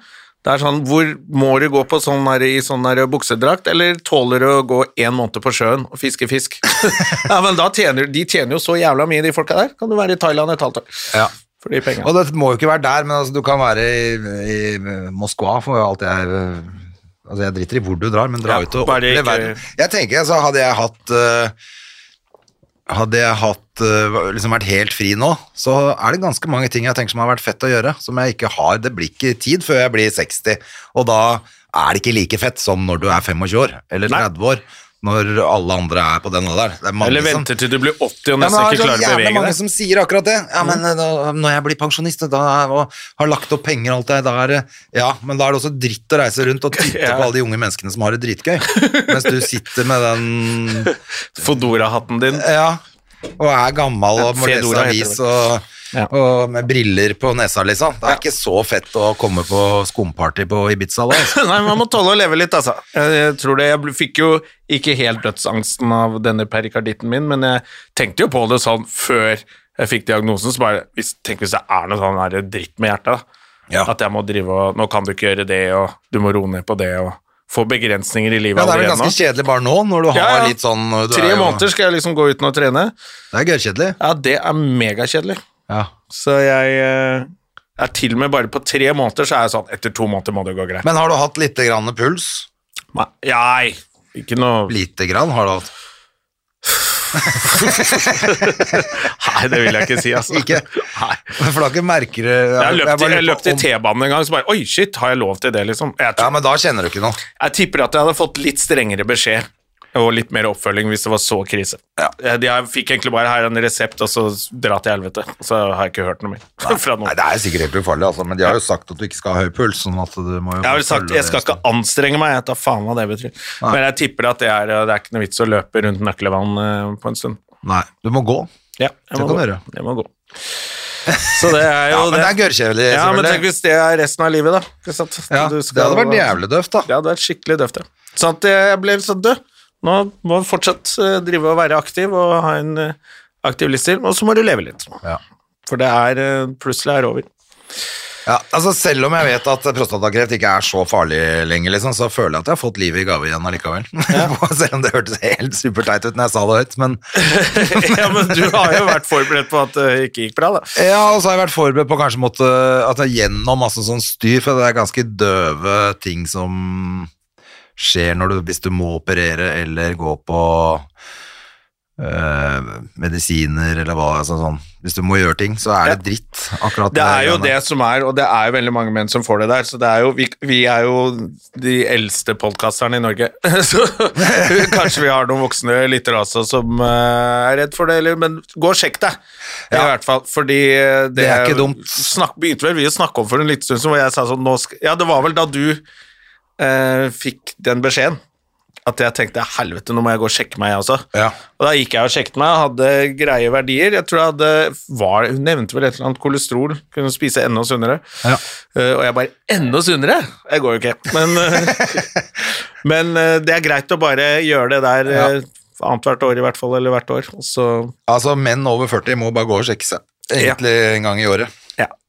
Det er sånn, hvor Må du gå på sånn her, i sånn her buksedrakt, eller tåler du å gå en måned på sjøen og fiske fisk? ja, men da tjener, De tjener jo så jævla mye, de folka der. Kan du være i Thailand et halvt år. Ja. for de pengene. Og det må jo ikke være der, men altså, du kan være i, i Moskva for alt jeg Altså, jeg driter i hvor du drar, men dra Ja, ut og oppleve verden. Jeg tenker, altså, hadde jeg hatt øh, Hadde jeg hatt, øh, liksom vært helt fri nå, så er det ganske mange ting jeg tenker som har vært fett å gjøre, som jeg ikke har. Det blir ikke tid før jeg blir 60, og da er det ikke like fett som når du er 25 år, eller Nei. 30 år, når alle andre er på den alderen. Det venter Eller som- til du blir 80 og ja, men nesten det er ikke klarer å bevege deg. Det er mange som sier akkurat det. Ja, men Mm. eh, da, når jeg blir pensjonist da, og har lagt opp penger og alt det der, ja, men da er det også dritt å reise rundt og titte Ja. på alle de unge menneskene som har det dritgøy. Mens du sitter med den Fodora-hatten din. Ja, og er gammel og må lese avis og, Ja. og med briller på nesa, liksom. Det er ikke så fett å komme på skumparty på Ibiza da. Altså. Nei, man må tåle å leve litt, altså. Jeg, tror det, jeg fikk jo ikke helt dødsangsten av denne perikarditten min, men jeg tenkte jo på det sånn før jeg fikk diagnosen, så bare hvis, Tenk hvis det er noe sånn dritt med hjertet, da. Ja. At jeg må drive og Nå kan du ikke gjøre det, og du må roe ned på det, og få begrensninger i livet Ja, det er vel ganske kjedelig bare nå, når du har Ja, ja. litt sånn du Tre jo- måneder skal jeg liksom gå uten å trene. Det er gørrkjedelig. Ja, det er megakjedelig. Ja. Så jeg eh, er til og med bare på tre måneder, så er jeg sånn Etter to måneder må det gå greit. Men har du hatt lite grann puls? Nei, ikke noe Lite grann har du hatt. Nei, det vil jeg ikke si, altså. Ikke? Nei. For da ikke merker Jeg jeg lurer i T-banen en gang, så bare Oi, shit, har jeg lov til det, liksom? Ja, men da kjenner du ikke noe. jeg tipper at jeg hadde fått litt strengere beskjed og litt mer oppfølging hvis det var så krise. Jeg, jeg fikk egentlig bare her en resept, og så dra til helvete. Så har jeg ikke hørt noe mer fra noen. Nei. Det er sikkert helt ufarlig, altså, men de har jo sagt at du ikke skal ha høy puls. Sånn at du må jo Jeg har sagt jeg skal ikke anstrenge meg, jeg tar faen hva det betyr. Men jeg tipper at det er, det er ikke noe vits å løpe rundt nøkkelvann eh, på en stund. Nei, du må gå. Ja, jeg Det må gå. gjøre. Jeg må gå. Så det er jo Ja, men det er gørrkjedelig, Ja, men tenk hvis det er resten av livet, da. Ja, Du det hadde vært jævlig døvt, da. Det hadde vært skikkelig døvt, ja. Sånn at jeg ble så død. Nå må du fortsatt eh, drive og være aktiv og ha en eh, aktiv livsstil, og så må du leve litt. Ja. For det er eh, plutselig er over. Ja, altså Selv om jeg vet at prostatakreft ikke er så farlig lenger, liksom, så føler jeg at jeg har fått livet i gave igjen allikevel. selv om det hørtes helt superteit ut når jeg sa det høyt, men ja, men du har jo vært forberedt på at det ikke gikk bra, da. Ja, og så har jeg vært forberedt på kanskje måtte at jeg gjennom masse sånn styr, for det er ganske døve ting som skjer når du, hvis du må operere eller gå på øh, medisiner eller hva, altså sånn. Hvis du må gjøre ting, så er det dritt. Akkurat Det er jo greiene. det som er, og det er jo veldig mange menn som får det der, så det er jo, vi, vi er jo de eldste podkasterne i Norge. Så kanskje vi har noen voksne lyttere også som eh, er redd for det, eller, men gå og sjekk deg, i hvert fall, fordi det, Det er ikke dumt. Snakk, begynte vel vi å snakke om for en liten stund siden, hvor jeg sa sånn, nå skal, ja, det var vel da du eh, fikk den beskjeden, at jeg tenkte, helvete, nå må jeg gå og sjekke meg jeg også. Ja. Og da gikk jeg og sjekket meg, hadde greie verdier. Jeg tror jeg hadde var, Hun nevnte vel et eller annet kolesterol, kunne spise enda sunnere. Ja. Uh, og jeg bare Enda sunnere? Jeg går jo ikke. Men, eh, men uh, det er greit å bare gjøre det der Ja. annethvert år i hvert fall, eller hvert år. Så, Altså, menn over 40 må bare gå og sjekke seg. Egentlig en gang i året.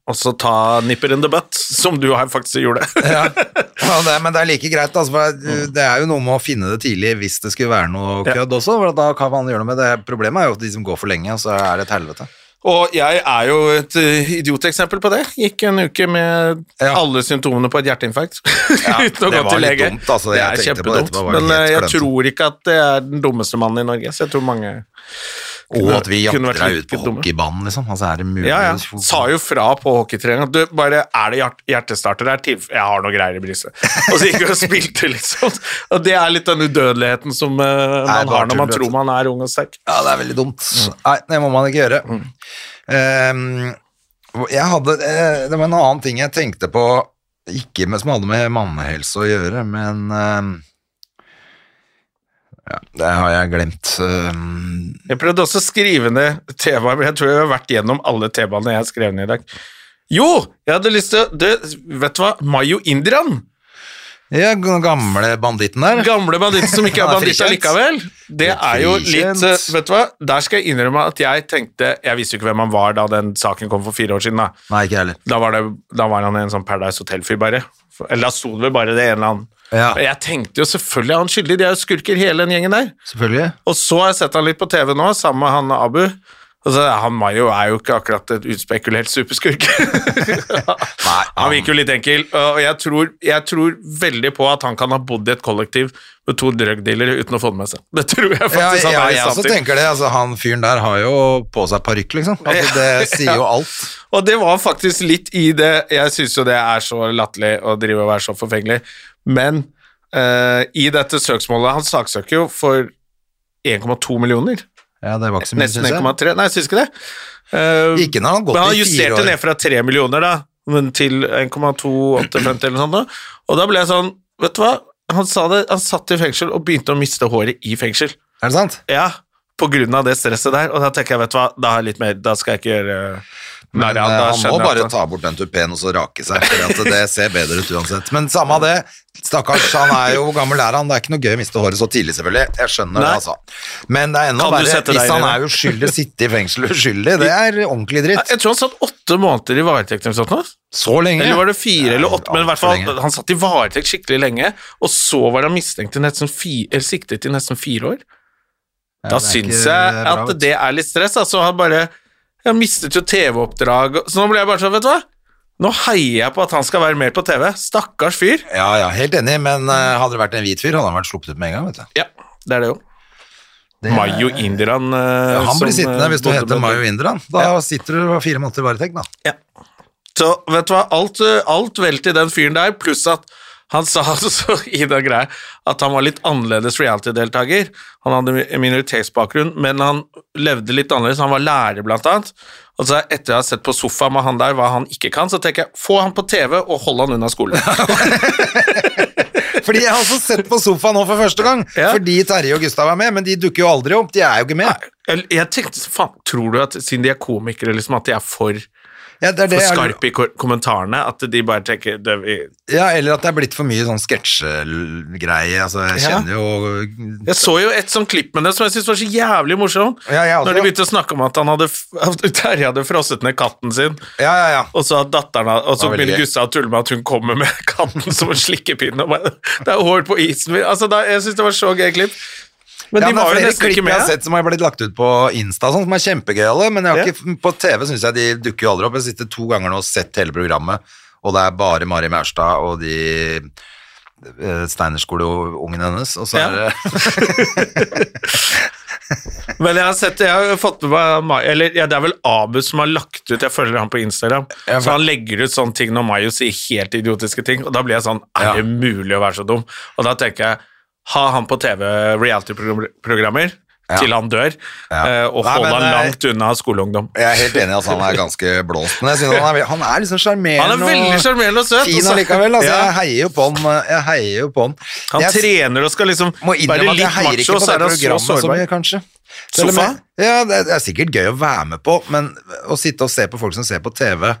Og så ta nipper in the butt, som du faktisk gjorde. Ja. Ja, det, men det er like greit, altså, det er jo noe med å finne det tidlig hvis det skulle være noe Ja. kødd også. For da kan man gjøre noe med det. Problemet er jo at de som går for lenge, og så er det et helvete. Og jeg er jo et uh, idioteksempel på det. Gikk en uke med Ja. alle symptomene på et hjerteinfarkt Ja, uten å det gå til lege. dumt, altså. Det Jeg er kjempedumt. det Men uh, jeg tror ikke at det er den dummeste mannen i Norge, så jeg tror mange Og at vi jakter deg ut på hockeybanen, liksom. Altså, er det mulig? Ja, ja. Sa jo fra på hockeytreninga. Du, bare Er det hjertestarter? Til Jeg har noe greier i brystet. Og så gikk vi og spilte, liksom. Og det er litt den udødeligheten som uh, man Nei, har når man tror man er ung og sterk. Ja, det er veldig dumt. Nei, det må man ikke gjøre. Ehm, jeg hadde, uh, det var en annen ting jeg tenkte på, ikke med, som hadde med mannehelse å gjøre, men ehm, ja, det har jeg glemt. Um... Jeg prøvde også å skrive ned temaer, men jeg tror jeg har vært gjennom alle temaene jeg har skrevet ned i dag. Jo, jeg hadde lyst til å det- Vet du hva? Mayo Indian. ja, gamle banditten der. Gamle banditten som ikke er banditt allikevel. likevel. Det er jo litt eh, Vet du hva? Der skal jeg innrømme at jeg tenkte Jeg visste jo ikke hvem han var da den saken kom for fire år siden. da. Nei, ikke heller. Da var, det, da var han en sånn Paradise Hotel-fyr, bare. Eller da sto det vel bare det en eller annen Ja. Og Jeg tenkte jo selvfølgelig er han skyldig, de er jo skurker hele den gjengen der. Selvfølgelig. Og så har jeg sett han litt på TV nå, sammen med han Abu, Altså, han Mayo er jo ikke akkurat et utspekulert superskurk. Han virker jo litt enkel, og jeg tror, jeg tror veldig på at han kan ha bodd i et kollektiv med to drugdealere uten å få det med seg. Det tror jeg faktisk ja, han er i jeg også til. tenker det. Altså, han fyren der har jo på seg parykk, liksom. Altså, det sier jo alt. Og det var faktisk litt i det Jeg syns jo det er så latterlig å drive og være så forfengelig, men uh, i dette søksmålet Han saksøker jo for 1,2 millioner. Ja, det var ikke så mye, Nesten synes jeg. 1,3. Nei, syns ikke det. Uh, Ikke når han har gått men han i fire justerte ned fra 3 millioner da, men til 1,285 eller noe sånt. da. Og da ble jeg sånn Vet du hva? Han sa det, han satt i fengsel og begynte å miste håret i fengsel. Er det sant? Ja, på grunn av det stresset der. Og da tenker jeg, vet du hva, da litt mer Da skal jeg ikke gjøre Men Nei, ja, eh, han må bare ta bort den tupeen og så rake seg, for det ser bedre ut uansett. Men samme av det. Stakkars, han er jo gammel er han? Det er ikke noe gøy å miste håret så tidlig, selvfølgelig. Jeg skjønner Nei. det, altså. Men det er enda verre hvis han er uskyldig, sitte i fengsel uskyldig. Det er ordentlig dritt. Jeg tror han satt åtte måneder i varetekt eller sånt. Så lenge. Eller var det fire eller åtte, men i hvert fall, han satt i varetekt skikkelig lenge, og så var han mistenkt til nesten fire, eller siktet i nesten fire år. Ja, Da er syns jeg at det er litt stress. Altså, han bare Jeg mistet jo TV-oppdrag, så nå ble jeg bare sånn, vet du hva? Nå heier jeg på at han skal være mer på TV. Stakkars fyr. Ja, ja, helt enig, men eh, hadde det vært en hvit fyr, hadde han vært sluppet ut med en gang, vet du. Ja, det er det jo. Det er- Mayo Indiran eh, Ja, han som, blir sittende eh, hvis du bodde heter med- Mayo Indran. Da sitter du fire måneder i varetekt, da. Ja. Så vet du hva, alt, eh, alt vel til den fyren der, pluss at han sa altså i den greia at han var litt annerledes reality-deltaker. Han hadde mi- minoritetsbakgrunn, men han levde litt annerledes. Han var lærer, blant annet. Og så etter å ha sett på sofa med han der hva han ikke kan, så tenker jeg få han på TV og hold han unna skolen. Fordi jeg har også sett på sofa nå for første gang, Ja. fordi Terje og Gustav er med, men de dukker jo aldri opp. De er jo ikke med. Jeg, jeg tenkte, faen, tror du at siden de er komikere, liksom, at de er for, Ja, det er det for jeg- i kommentarene? At de bare vi, Ja, eller at det er blitt for mye sånn sketsjegreie. Altså, jeg Ja. kjenner jo Jeg så jo et sånt klipp med det som jeg syntes var så jævlig morsomt. Ja, også. Når de begynte å snakke om at han hadde, at Terje hadde frosset ned katten sin, Ja, ja, ja. og så at datteren Og så begynner. Gustav å tulle med at hun kommer med katten som en slikkepinne. Det er hår på isen min. Altså, da, jeg syns det var så gøy klipp. Men ja, de var jo nesten ikke med. jeg har sett som har blitt lagt ut på Insta, sånn, som er kjempegøyale, men Ja. ikke, på TV syns jeg de dukker jo aldri opp. Jeg sitter to ganger nå og sett hele programmet, og det er bare Mari Maurstad og de Steinerskoleungen Steinerskoleungene hennes, og så er det Men jeg har sett, jeg har fått med meg Eller ja, det er vel Abu som har lagt ut Jeg følger han på Instagram. Så han legger ut sånne ting når Mayo sier helt idiotiske ting, og da blir jeg sånn Er det mulig å være så dum? Og da tenker jeg Ha han på TV reality-programmer Ja. til han dør, Ja. eh, og Nei, hold han er- langt unna skoleungdom. Jeg er helt enig at han er ganske blåst, men jeg synes han er, han er liksom sjarmerende er og og søt. fin og allikevel. Altså, Ja. Jeg heier jo på han. Jeg heier jo på han. Han jeg trener og skal liksom være litt macho, og så er han så sårbar. kanskje. Sofa? Ja, det er sikkert gøy å være med på, men å sitte og se på folk som ser på TV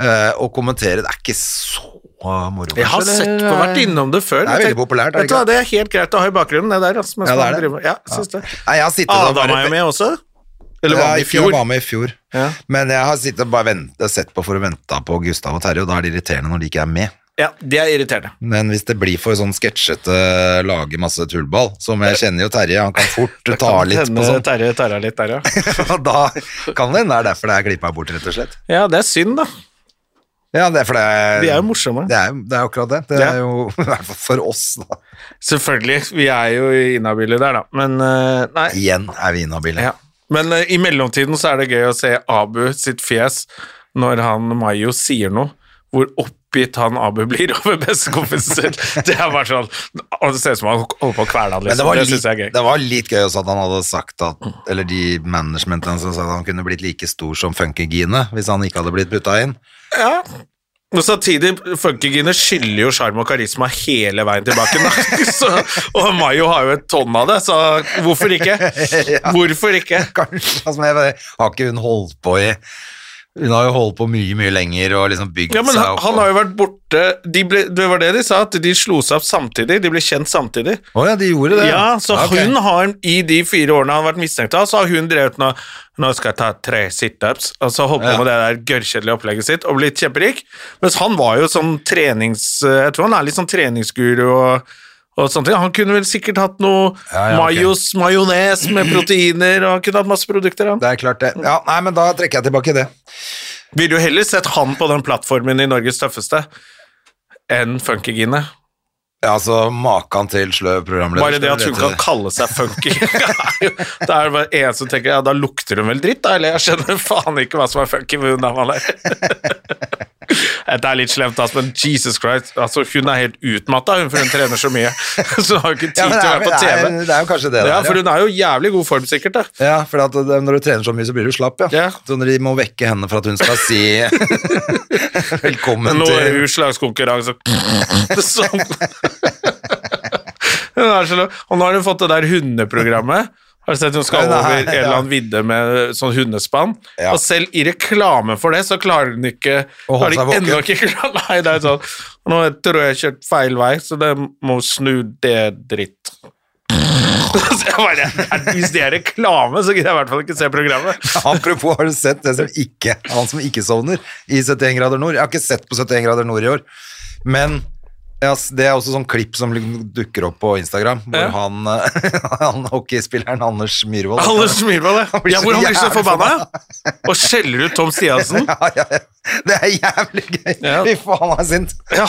uh, og kommentere, det er ikke så moro. Jeg har sett på, vært innom det før. Det er veldig populært, er det ikke? det er helt greit å ha i bakgrunnen, det der. Altså, Ja, det er det. Ja, synes det. Nei, jeg har sittet Adam var er jo med også. Eller var med i fjor? Jeg var med i fjor. Ja. Men jeg har sittet og bare ventet, sett på for å vente på Gustav og Terje, og da er det irriterende når de ikke er med. Ja, det er irriterende. Men hvis det blir for sånn sketsjete, lage masse tullball, som jeg kjenner jo Terje, han kan fort ta litt på sånn, Terje tar litt der, ja. og da kan det hende det er derfor det er klippa bort, rett og slett. Ja, det er synd, da. Ja, det er for det er, De er jo morsomme. Det er, det er akkurat det. Det Ja. er jo i hvert fall for oss, da. Selvfølgelig. Vi er jo inhabile der, da. Men eh, nei. Igjen er vi inhabile. Ja. Men eh, i mellomtiden så er det gøy å se Abu sitt fjes når han Mayo sier noe, hvor oppgitt han Abu blir over bestekompisen sin. Det er bare sånn og Det ser ut som han holder på å kvele han, liksom. det Det, litt, jeg er gøy. det var litt gøy også at han hadde sagt at Eller de managementene som sa at han kunne blitt like stor som Funkygine hvis han ikke hadde blitt putta inn. Ja. Og samtidig, Funkygine skylder jo sjarm og karisma hele veien tilbake. Så, og Mayo har jo et tonn av det, så hvorfor ikke? Hvorfor ikke? Kanskje, altså, jeg, har ikke hun holdt på i Hun har jo holdt på mye, mye lenger og liksom bygd Ja, men seg han, opp. han har jo vært borte de ble, Det var det de sa, at de slo seg opp samtidig. De ble kjent samtidig. Oh, ja, de gjorde det? Ja, så okay. hun har i de fire årene han har vært mistenkt av, så har hun drevet nå Nå skal jeg ta tre situps, og så holdt på Ja. med det der gørrkjedelige opplegget sitt og blitt kjemperik. Mens han var jo sånn trenings... Jeg tror han er litt sånn treningsguru og, og sånne ting. Han kunne vel sikkert hatt noe Ja, ja, ok. mayos, majones med proteiner, og han kunne hatt masse produkter. Han. Det er klart det. Ja, nei, men da trekker jeg tilbake det. Ville jo heller sett han på den plattformen i Norges tøffeste enn Funkygine. Ja, altså maken til sløv programleder. Bare det at hun kan kalle seg funky. det er bare en som tenker ja, da lukter hun vel dritt, da, eller jeg skjønner faen ikke hva som er funky med hun dama der. Det er litt slemt, altså, men Jesus Christ, altså, hun er helt utmatta, hun, for hun trener så mye. Så hun har ikke tid Ja, til å være på det, TV. er, det er jo kanskje det Ja, der, for hun er jo jævlig god form, sikkert. da. Ja, for at når du trener så mye, så blir du slapp, ja. Ja. Så når de må vekke henne for at hun skal si velkommen Noe til Noe slagskonkurranse Sånn. Og nå har hun fått det der hundeprogrammet. Har du sett hun skal over en eller annen vidde med sånn hundespann? Ja. Og selv i reklame for det, så klarer hun ikke Å holde seg våken. ikke klart Nei, det er sånn Nå tror jeg jeg har kjørt feil vei, så det må snu det dritt. Så jeg bare, Hvis det er reklame, så gidder jeg i hvert fall ikke se programmet. Apropos, har du sett det som ikke, han som ikke sovner i 71 grader nord? Jeg har ikke sett på 71 grader nord i år, men ja, det er også sånn klipp som dukker opp på Instagram, hvor Ja. han, han hockeyspilleren Anders Myhrvold Anders Myhrvold, ja. Hvor han blir så forbanna og skjeller ut Tom Stiansen. Ja, ja, ja. Det er jævlig gøy. Fy faen, han er sint. Ja,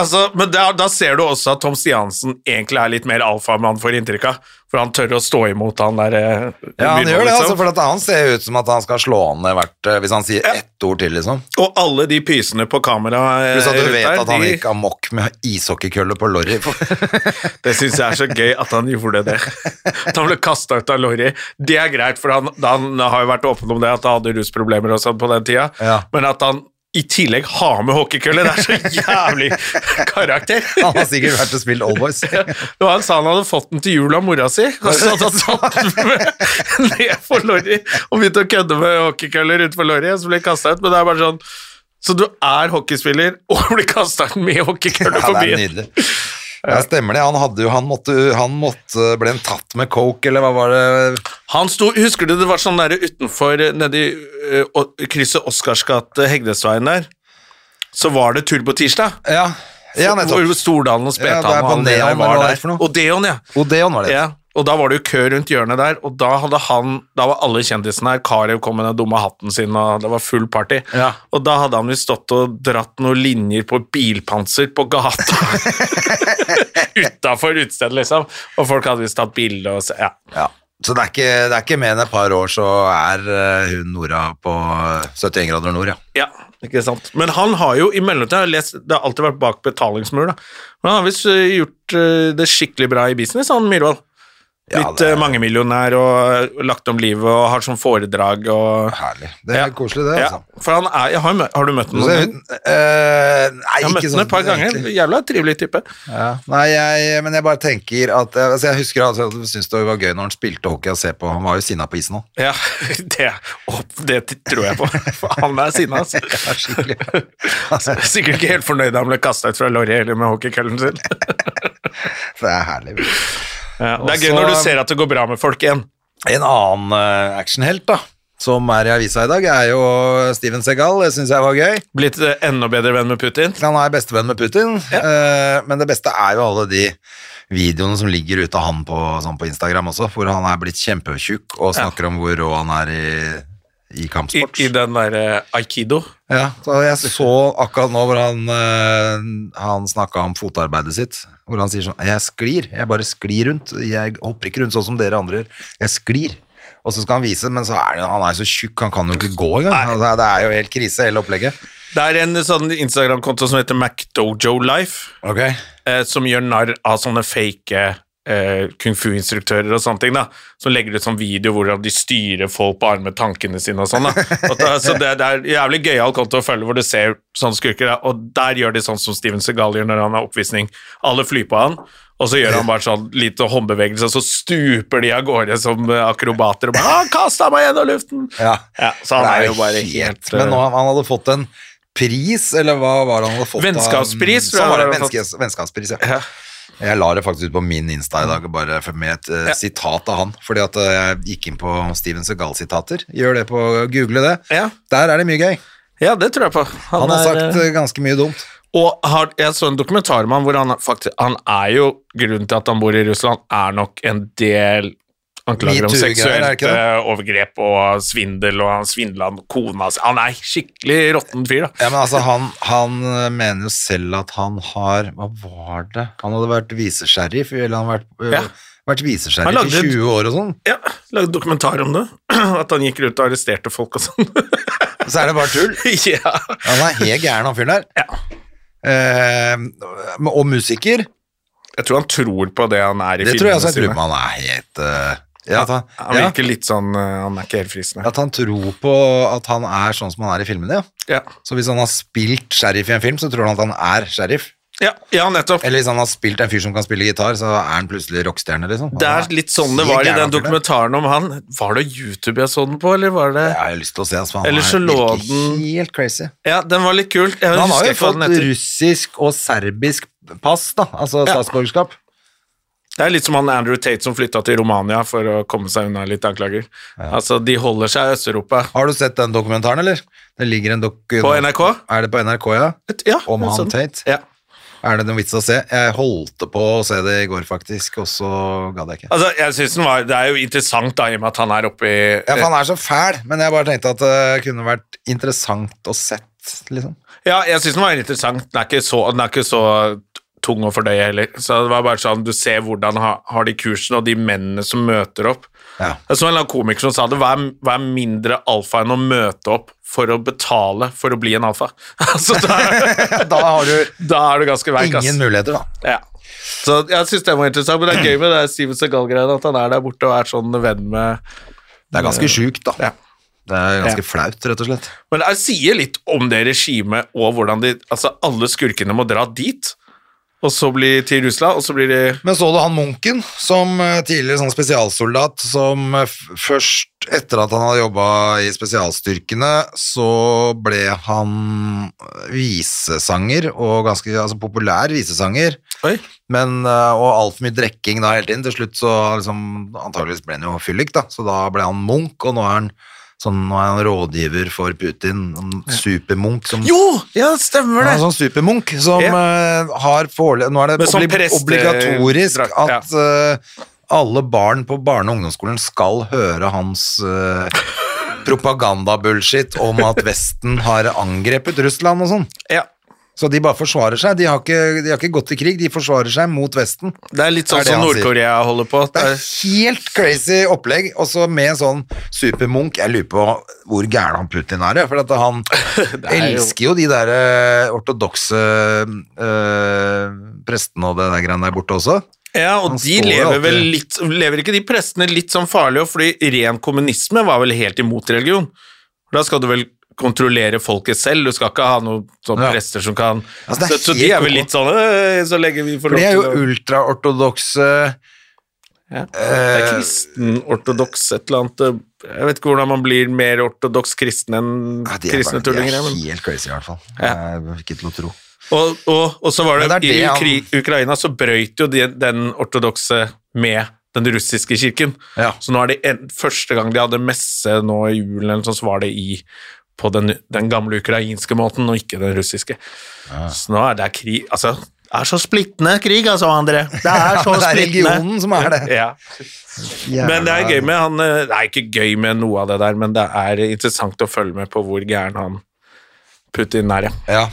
altså, men da, da ser du også at Tom Stiansen egentlig er litt mer alfamann, får inntrykk av. For han tør å stå imot han der eh, Ja, han gjør det, liksom. altså, for at han ser ut som at han skal slå han hvert eh, Hvis han sier ett ord til, liksom. Og alle de pysene på kamera eh, Pluss at du vet der, at han de- gikk amok med ishockeykølle på lorry. Det syns jeg er så gøy at han gjorde det. At han ble kasta ut av lorry. Det er greit, for han, han har jo vært åpen om det, at han hadde rusproblemer og sånn på den tida. Ja. Men at han i tillegg ha med hockeykølle, det er så jævlig karakter. Han har sikkert vært og spilt Allboys. Det var Han sa han hadde fått den til jul av mora si, og så hadde han satt den med ned for Lorry og begynte å kødde med hockeykøller utenfor Lorry, og så ble kasta ut. Men det er bare sånn Så du er hockeyspiller og blir kasta ut med hockeykølle Ja, på det er nydelig. Ja, stemmer det. Han, hadde jo, han, måtte, han måtte Ble han tatt med coke, eller hva var det? Han sto, Husker du det var sånn der utenfor nedi uh, krysset Oscarsgate-Hegnesveien der? Så var det Tull på tirsdag. Ja, ja nettopp. Stordalen og Ja, Spetalen på og han de der var er der. noe. Odeon, ja. Odeon var det. Ja, og da var det jo kø rundt hjørnet der, og da hadde han Da var alle kjendisene her. Carew kom med den dumme hatten sin, og det var full party. Ja. Og da hadde han visst stått og dratt noen linjer på bilpanser på gata. Utafor utestedet, liksom. Og folk hadde visst tatt bilde og ja. Ja. Så det er, ikke, det er ikke mer enn et par år, så er eh, hun Nora på 71 grader nord, ja. ja. Ikke sant. Men han har jo i mellomtida lest, Det har alltid vært bak betalingsmur, da. Men han har visst eh, gjort eh, det skikkelig bra i business, han Myhrvold. Ja, Blitt det er- eh, mangemillionær og lagt om livet og har sånn foredrag og Herlig. Det er Ja. koselig, det, Ja, altså. for han er, jeg har, har du møtt ham? noen gang? eh, nei, har møtt ham sånn et par ganger. egentlig. Jævla trivelig type. Ja. Nei, jeg, men jeg bare tenker at altså Jeg husker altså, jeg syntes det var gøy når han spilte hockey og se på. Han var jo sinna på isen òg. Ja, det, å, det tror jeg på. For han er sinna, altså. Ja, skikkelig. Sikkert ikke helt fornøyd da han ble kasta ut fra Lorry eller med hockeykøllen sin. det er herlig. Ja, det er Også, gøy når du ser at det går bra med folk igjen. En annen eh, actionhelt da som er i avisa i dag, er jo Steven Segal. Det syns jeg var gøy. Blitt eh, enda bedre venn med Putin. Han er bestevenn med Putin, eh, men det beste er jo alle de videoene som ligger ute av han på, sånn på Instagram også, hvor han er blitt kjempetjukk og snakker om hvor rå han er i, i I, kampsport. i den derre aikido. Ja, så jeg så akkurat nå hvor han, eh, han snakka om fotarbeidet sitt, hvor han sier sånn Jeg sklir, jeg bare sklir rundt. Jeg hopper ikke rundt sånn som dere andre gjør. Jeg sklir. Og så skal han vise, men så er det, han er så tjukk, han kan jo ikke gå engang. Altså, det er jo helt krise, hele opplegget. Det er en sånn Instagram-konto som heter MacDojo Life, Ok. eh, som gjør narr av sånne fake eh, kung fu-instruktører og sånne ting, da, som legger ut sånn video hvordan de styrer folk på armen med tankene sine og sånn. da. Og da så det, det er jævlig gøyal konto å følge, hvor du ser sånne skurker, da. og der gjør de sånn som Steven Segal gjør når han har oppvisning. Alle flyr på han, og så gjør han bare sånn lite håndbevegelse, og så stuper de av gårde som akrobater og bare 'Han 'Kasta meg gjennom luften!' Ja. Ja, så han er jo bare helt Men nå, eh, han hadde fått en pris, eller hva var det han hadde fått? Vennskapspris, Av, jeg Sånn var vennskaps, vennskapspris, ja. Ja. Jeg la det faktisk ut på min Insta i dag, bare med et uh, Ja. sitat av han. Fordi at eh, jeg gikk inn på Steven Segal-sitater. Gjør det på Google det. Ja. Der er det mye gøy. Ja, det tror jeg på. Han, har er, sagt eh, ganske mye dumt. Og har, jeg så en dokumentar han hvor han faktisk Han er jo Grunnen til at han bor i Russland, er nok en del anklager om det seksuelt det? eh, overgrep og svindel, og han svindla kona si Han er skikkelig råtten fyr, da. Ja, men altså, han, han øh, mener jo selv at han har Hva var det? Han hadde vært visesheriff, eller han hadde vært, Ja. vært visesheriff i 20 år og sånn. Ja, Lagde dokumentar om det. At han gikk rundt og arresterte folk og sånn. Så er det bare tull. ja. Han er helt gæren, han fyren der. ja. Eh, og musiker. Jeg tror han tror på det han er i Det tror jeg også. Jeg tror han er helt øh, ja, at han, Han ja, virker litt sånn eh, Han er ikke helt fristende. at han tror på at han er sånn som han er i filmene, ja. Ja, Så hvis han har spilt sheriff i en film, så tror han at han er sheriff. ja, ja nettopp. Eller hvis han har spilt en fyr som kan spille gitar, så er han plutselig rockestjerne, liksom. Det er litt sånn det var i den dokumentaren om han. Var det YouTube jeg så den på, eller var det Jeg har lyst til å se, altså, han Eller er- så lå den- helt crazy. Ja, den var litt kult. Han har jo fått russisk og serbisk pass, da, altså statsborgerskap. Det er litt som han Andrew Tate som flytta til Romania for å komme seg unna litt anklager. Altså, de holder seg i Øst-Europa. Har du sett den dokumentaren, eller? Det ligger en dok... På NRK? Er det på NRK, ja? Et- Ja, Om han sånn. Tate? Ja. Er det noen vits å se? Jeg holdt på å se det i går, faktisk, og så gadd jeg ikke. Altså, jeg synes den var, Det er jo interessant da, i og med at han er oppe i Ja, for han er så fæl, men jeg bare tenkte at det kunne vært interessant å sett, liksom. Ja, jeg syns den var interessant. Den er ikke så, den er ikke så tung å fordøye heller. Så det var bare sånn, Du ser hvordan ha, har de kursen, og de mennene som møter opp. Ja. Jeg så en eller annen komiker som sa det, hva er, hva er mindre alfa enn å møte opp for å betale for å bli en alfa? altså, da, Da har du da er du ganske veik, ingen muligheter, da. Ja. Så jeg syns det var interessant, men det er gøy med det Steven Segal-greiene, at han er der borte og er sånn venn med Det er ganske sjukt, da. Ja. Det er ganske Ja. flaut, rett og slett. Men jeg sier litt om det regimet og hvordan de Altså, alle skurkene må dra dit, og så bli til Russland, og så blir de Men så du han Munken, som eh, tidligere sånn spesialsoldat, som eh, først etter at han hadde jobba i spesialstyrkene, så ble han eh, visesanger, og ganske altså, populær visesanger. Oi. Men, og altfor mye drikking da hele tiden. Til slutt så liksom, antageligvis ble han jo fyllik, da. Så da ble han munk, og nå er han sånn, nå er han rådgiver for Putin. En supermunk som Jo! Ja, stemmer er det! en sånn supermunk som eh, har forele... Nå er det sånn obli preste- obligatorisk drakt, ja. at eh, alle barn på barne- og ungdomsskolen skal høre hans uh, propagandabullshit om at Vesten har angrepet Russland og sånn. Ja. Så de bare forsvarer seg. De har, ikke, de har ikke gått til krig, de forsvarer seg mot Vesten. Det er litt sånn er som. Nord-Korea holder på. Det er helt crazy opplegg, og så med en sånn supermunk. Jeg lurer på hvor gæren han Putin er, for at han er elsker jo de der eh, ortodokse eh, prestene og det der greiene der borte også. ja, og Han de lever vel litt Lever ikke de prestene litt sånn farlig, òg, fordi ren kommunisme var vel helt imot religion? Da skal du vel kontrollere folket selv, du skal ikke ha noen sånne Ja. prester som kan Altså, det så, så de er vel litt sånn «Øh, Så lenge vi får For de er jo lov til ultraortodokse ja. Det er kristen-ortodoks et eller annet øh, Jeg vet ikke hvordan man blir mer ortodoks kristen enn ja, kristne bare, de er helt crazy, i hvert fall. Ja. Det ikke til å tro. Og, og, og så var det, det, det i det Ukraina så brøyt jo de, den ortodokse med den russiske kirken. Ja. Så nå er det en, første gang de hadde messe nå i julen, så var det i, på den, den gamle ukrainske måten, og ikke den russiske. Så nå er det krig Altså, det er så splittende krig, altså, André. Det er så Det er splittende. regionen som er det. Ja. Men det er gøy med han eh, Det er ikke gøy med noe av det der, men det er interessant å følge med på hvor gæren han Putin er, ja. Ja.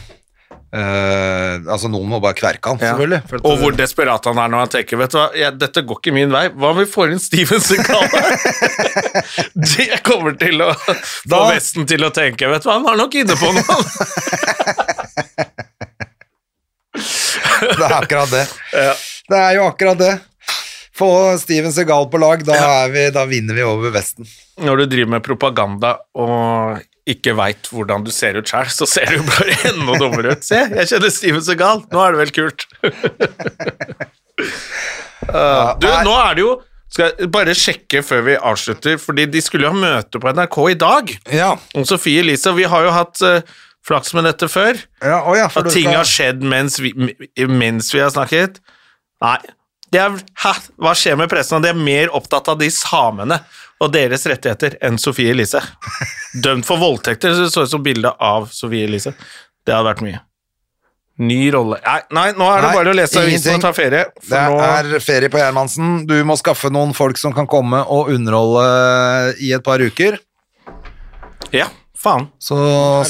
Eh, altså, noen må bare kverke han, Ja. selvfølgelig. for at- Og hvor desperat han er når han tenker Vet du hva, ja, dette går ikke min vei. Hva om vi får inn Steven Seagal? det kommer til å få Vesten til å tenke Vet du hva, han har nok inne på noe. Det er akkurat det. Ja. Det er jo akkurat det. Få Steven Segal på lag, da, er vi, da vinner vi over Vesten. Når du driver med propaganda og ikke veit hvordan du ser ut sjøl, så ser du bare enda dummere ut. Se, jeg kjenner Steven galt. Nå er det vel kult. Uh, du, nå er det jo Skal jeg bare sjekke før vi avslutter, fordi de skulle jo ha møte på NRK i dag. Ja. om Sofie Elise. Vi har jo hatt uh, flaks med dette før. ja, å ja At ting skal- har skjedd mens vi, mens vi har snakket. Nei. Er, hæ, hva skjer med pressen? De er mer opptatt av de samene og deres rettigheter enn Sofie Elise. Dømt for voldtekter, så det så ut som bilde av Sofie Elise. Det hadde vært mye. Ny rolle Nei, nei nå er det Nei, bare å lese avisen og ta ferie. Det nå er ferie på Gjermansen. Du må skaffe noen folk som kan komme og underholde i et par uker. Ja, faen. Så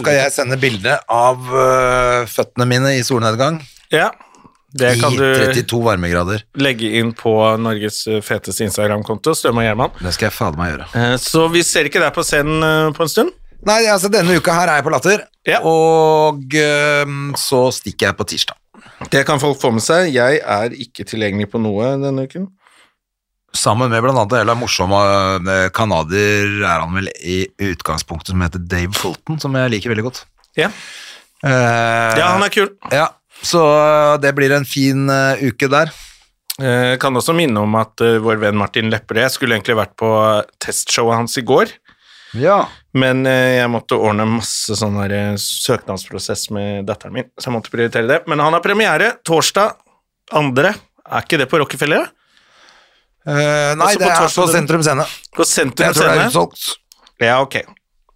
skal jeg sende bilde av øh, føttene mine i solnedgang. Ja. Det kan du 32 varmegrader. legge inn på Norges feteste Instagram-konto, Støme og Gjerman. Det skal jeg fader meg gjøre. Eh, Så vi ser ikke deg på scenen eh, på en stund. Nei, altså denne uka her er jeg på Latter, Ja. og øhm, så stikker jeg på tirsdag. Det kan folk få med seg. Jeg er ikke tilgjengelig på noe denne uken. Sammen med blant annet en jævla morsom øh, kanadier er han vel i utgangspunktet som heter Dave Fulton, som jeg liker veldig godt. Ja, Eh, ja han er kul. ja, så det blir en fin øh, uke der. Jeg kan også minne om at eh, vår venn Martin Lepperød skulle egentlig vært på testshowet hans i går, Ja. men eh, jeg måtte ordne masse sånn eh, søknadsprosess med datteren min, så jeg måtte prioritere det. Men han har premiere torsdag andre. Er ikke det på Rockefeller? Eh, nei, det er på Sentrum Scene. På Sentrum Jeg tror det er utsolgt. Ja, ok.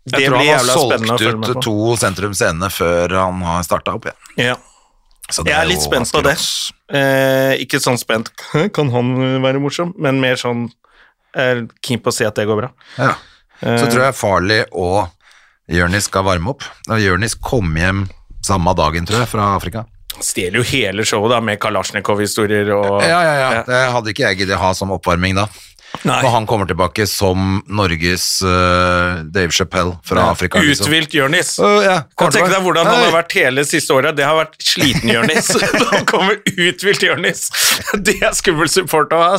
Det Jeg tror han har solgt ut to Sentrum Scene før han har starta opp igjen. Ja. Jeg er er litt spent på det. Eh, ikke sånn spent Kan han være morsom? Men mer sånn er Keen på å si at det går bra. Ja. Så tror jeg Farley og Jørnis skal varme opp. Jørnis kom hjem samme dagen, tror jeg, fra Afrika. Stjeler jo hele showet da med Kalasjnikov-historier og Ja, ja, ja. Det hadde ikke jeg giddet ha som oppvarming da. Nei. Og han kommer tilbake som Norges uh, Dave Chappelle fra Afrika. liksom. Uthvilt Jørnis. Uh, ja, Kan tenke deg hvordan han Hei. har vært hele siste året. Det har vært sliten Jørnis. Han kommer uthvilt Jørnis. Det er skummel support å ha.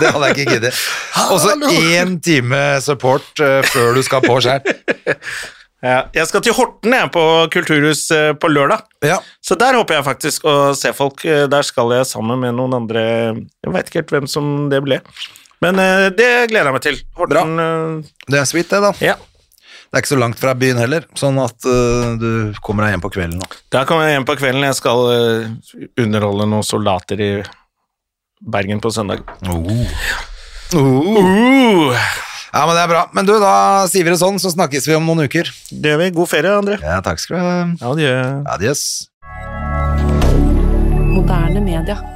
Det hadde jeg ikke giddet. Og så én time support uh, før du skal på skjær. Ja, jeg skal til Horten jeg, på Kulturhus på lørdag. Ja. Så der håper jeg faktisk å se folk. Der skal jeg sammen med noen andre Jeg veit ikke helt hvem som det ble. Men uh, det gleder jeg meg til. Horten Bra. Det er sweet, det, da. Ja. Det er ikke så langt fra byen heller, sånn at uh, du kommer deg hjem på kvelden. Da kommer jeg hjem på kvelden. Jeg skal uh, underholde noen soldater i Bergen på søndag. Oh. Ja, men det er bra. Men du, da sier vi det sånn, så snakkes vi om noen uker. det gjør vi. God ferie, André. Ja, takk skal du ha. Adjø. Adjøs. Moderne media.